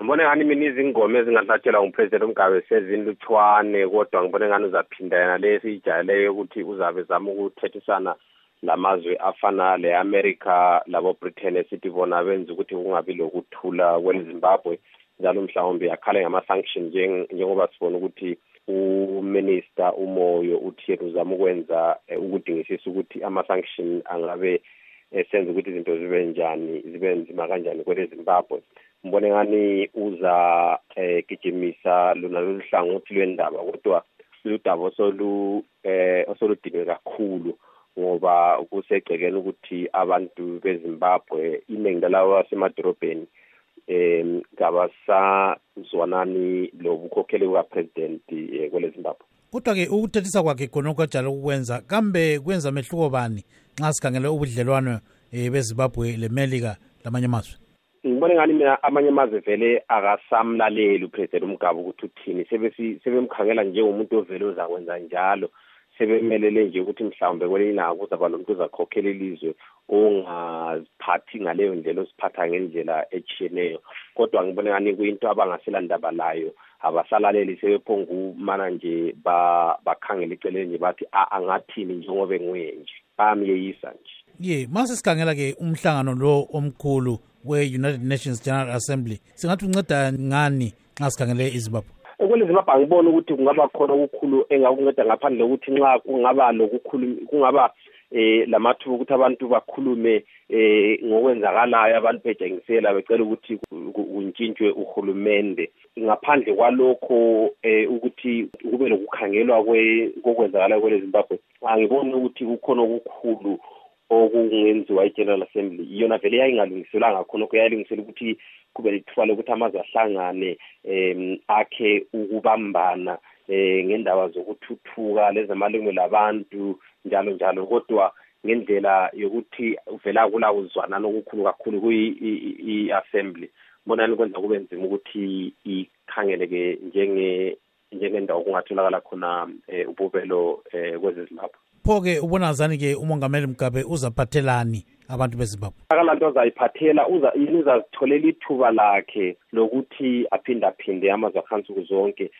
ngibone ngani mina izingoma ezingahlatshelwa ngupresident umgabe sezinlutshwane kodwa ngibone ngani uzaphinda yena le siyijayeleyo ukuthi uzabe zama ukuthethisana lamazwe afana le-america labo-britain esithi bona benza ukuthi kungabi lokuthula kwele-zimbabwe njalo mhlawumbe akhale ngama-sanction njengoba sibona ukuthi uminister umoyo uthi yena uzama ukwenza eh, ukudingisisa ukuthi ama-sanction angabe esenza ukuthi izinto zibe njani zibe nzima kanjani kwele zimbabwe ngibone ngani uza eh gijimisa lona lolu hlangothi lwendaba kodwa ludaba osolu eh osoludinge kakhulu ngoba kusegcekeni ukuthi abantu bezimbabwe iningi lalawo basemadorobheni um ngabasazwanani lobukhokheli bukapresident um kwele zimbabwe kodwa-ke ukuthethisa kwakhe khonokho ajala ukukwenza kambe kwenza mehluko bani nxa sikhangele ubudlelwano um bezimbabwe lemelika lamanye amazwe? Ngibone ngani mina amanye amazwe vele akasamlaleli upresident umgaba ukuthi uthini? Sebemkhangela njengomuntu ovele uzakwenza njalo. Sebemelele nje ukuthi mhlawumbe kwelinye ilanga kuzaba nomuntu ozakhokhela ilizwe ongaziphathi ngaleyo ndlela oziphatha ngendlela etshiyeneyo. Kodwa ngibone ngani kuyinto abangasela ndaba layo abasalaleli sebephongumana nje bakhangela iceleni nje bathi angathini njengoba nguye nje bayamyeyisa nje. Ye mase sikhangela-ke umhlangano lo omkhulu we-united nations general assembly. Singathi unceda ngani nxa sikhangele izimbabwe? Kwelezimbabwe angiboni ukuthi kungaba khona okukhulu engakunceda ngaphandle kokuthi nxa kungaba lokukhulu kungaba eh lamathuba ukuthi abantu bakhulume eh ngokwenzakalayo abantu betshengisela becela ukuthi kuntshintshwe uhulumende. Ngaphandle kwalokho eh ukuthi kube lokukhangelwa kokwenzakalayo kwele Zimbabwe angiboni ukuthi kukhona okukhulu okungenziwa i-general assembly. Yona vele yayingalungiselwanga khonokho yayilungisela ukuthi kube lithuba lokuthi amazwe ahlangane um akhe ukubambana. Eh ngendaba zokuthuthuka lezamalungelo abantu njalo njalo. Kodwa ngendlela yokuthi uvela kula uzwanana okukhulu kakhulu kuyi-assembly mbonani kwenza kube nzima ukuthi ikhangeleke njenge njengendawo kungatholakala khona um ububelo um kwezezimbabwe pho-ke ubonazani-ke umongameli mgabe uzaphathelani abantu bezimbabwe? Akalanto azayiphathela uza yini uzazitholela ithuba lakhe lokuthi aphindaphinde amazwe akhansuku zonke.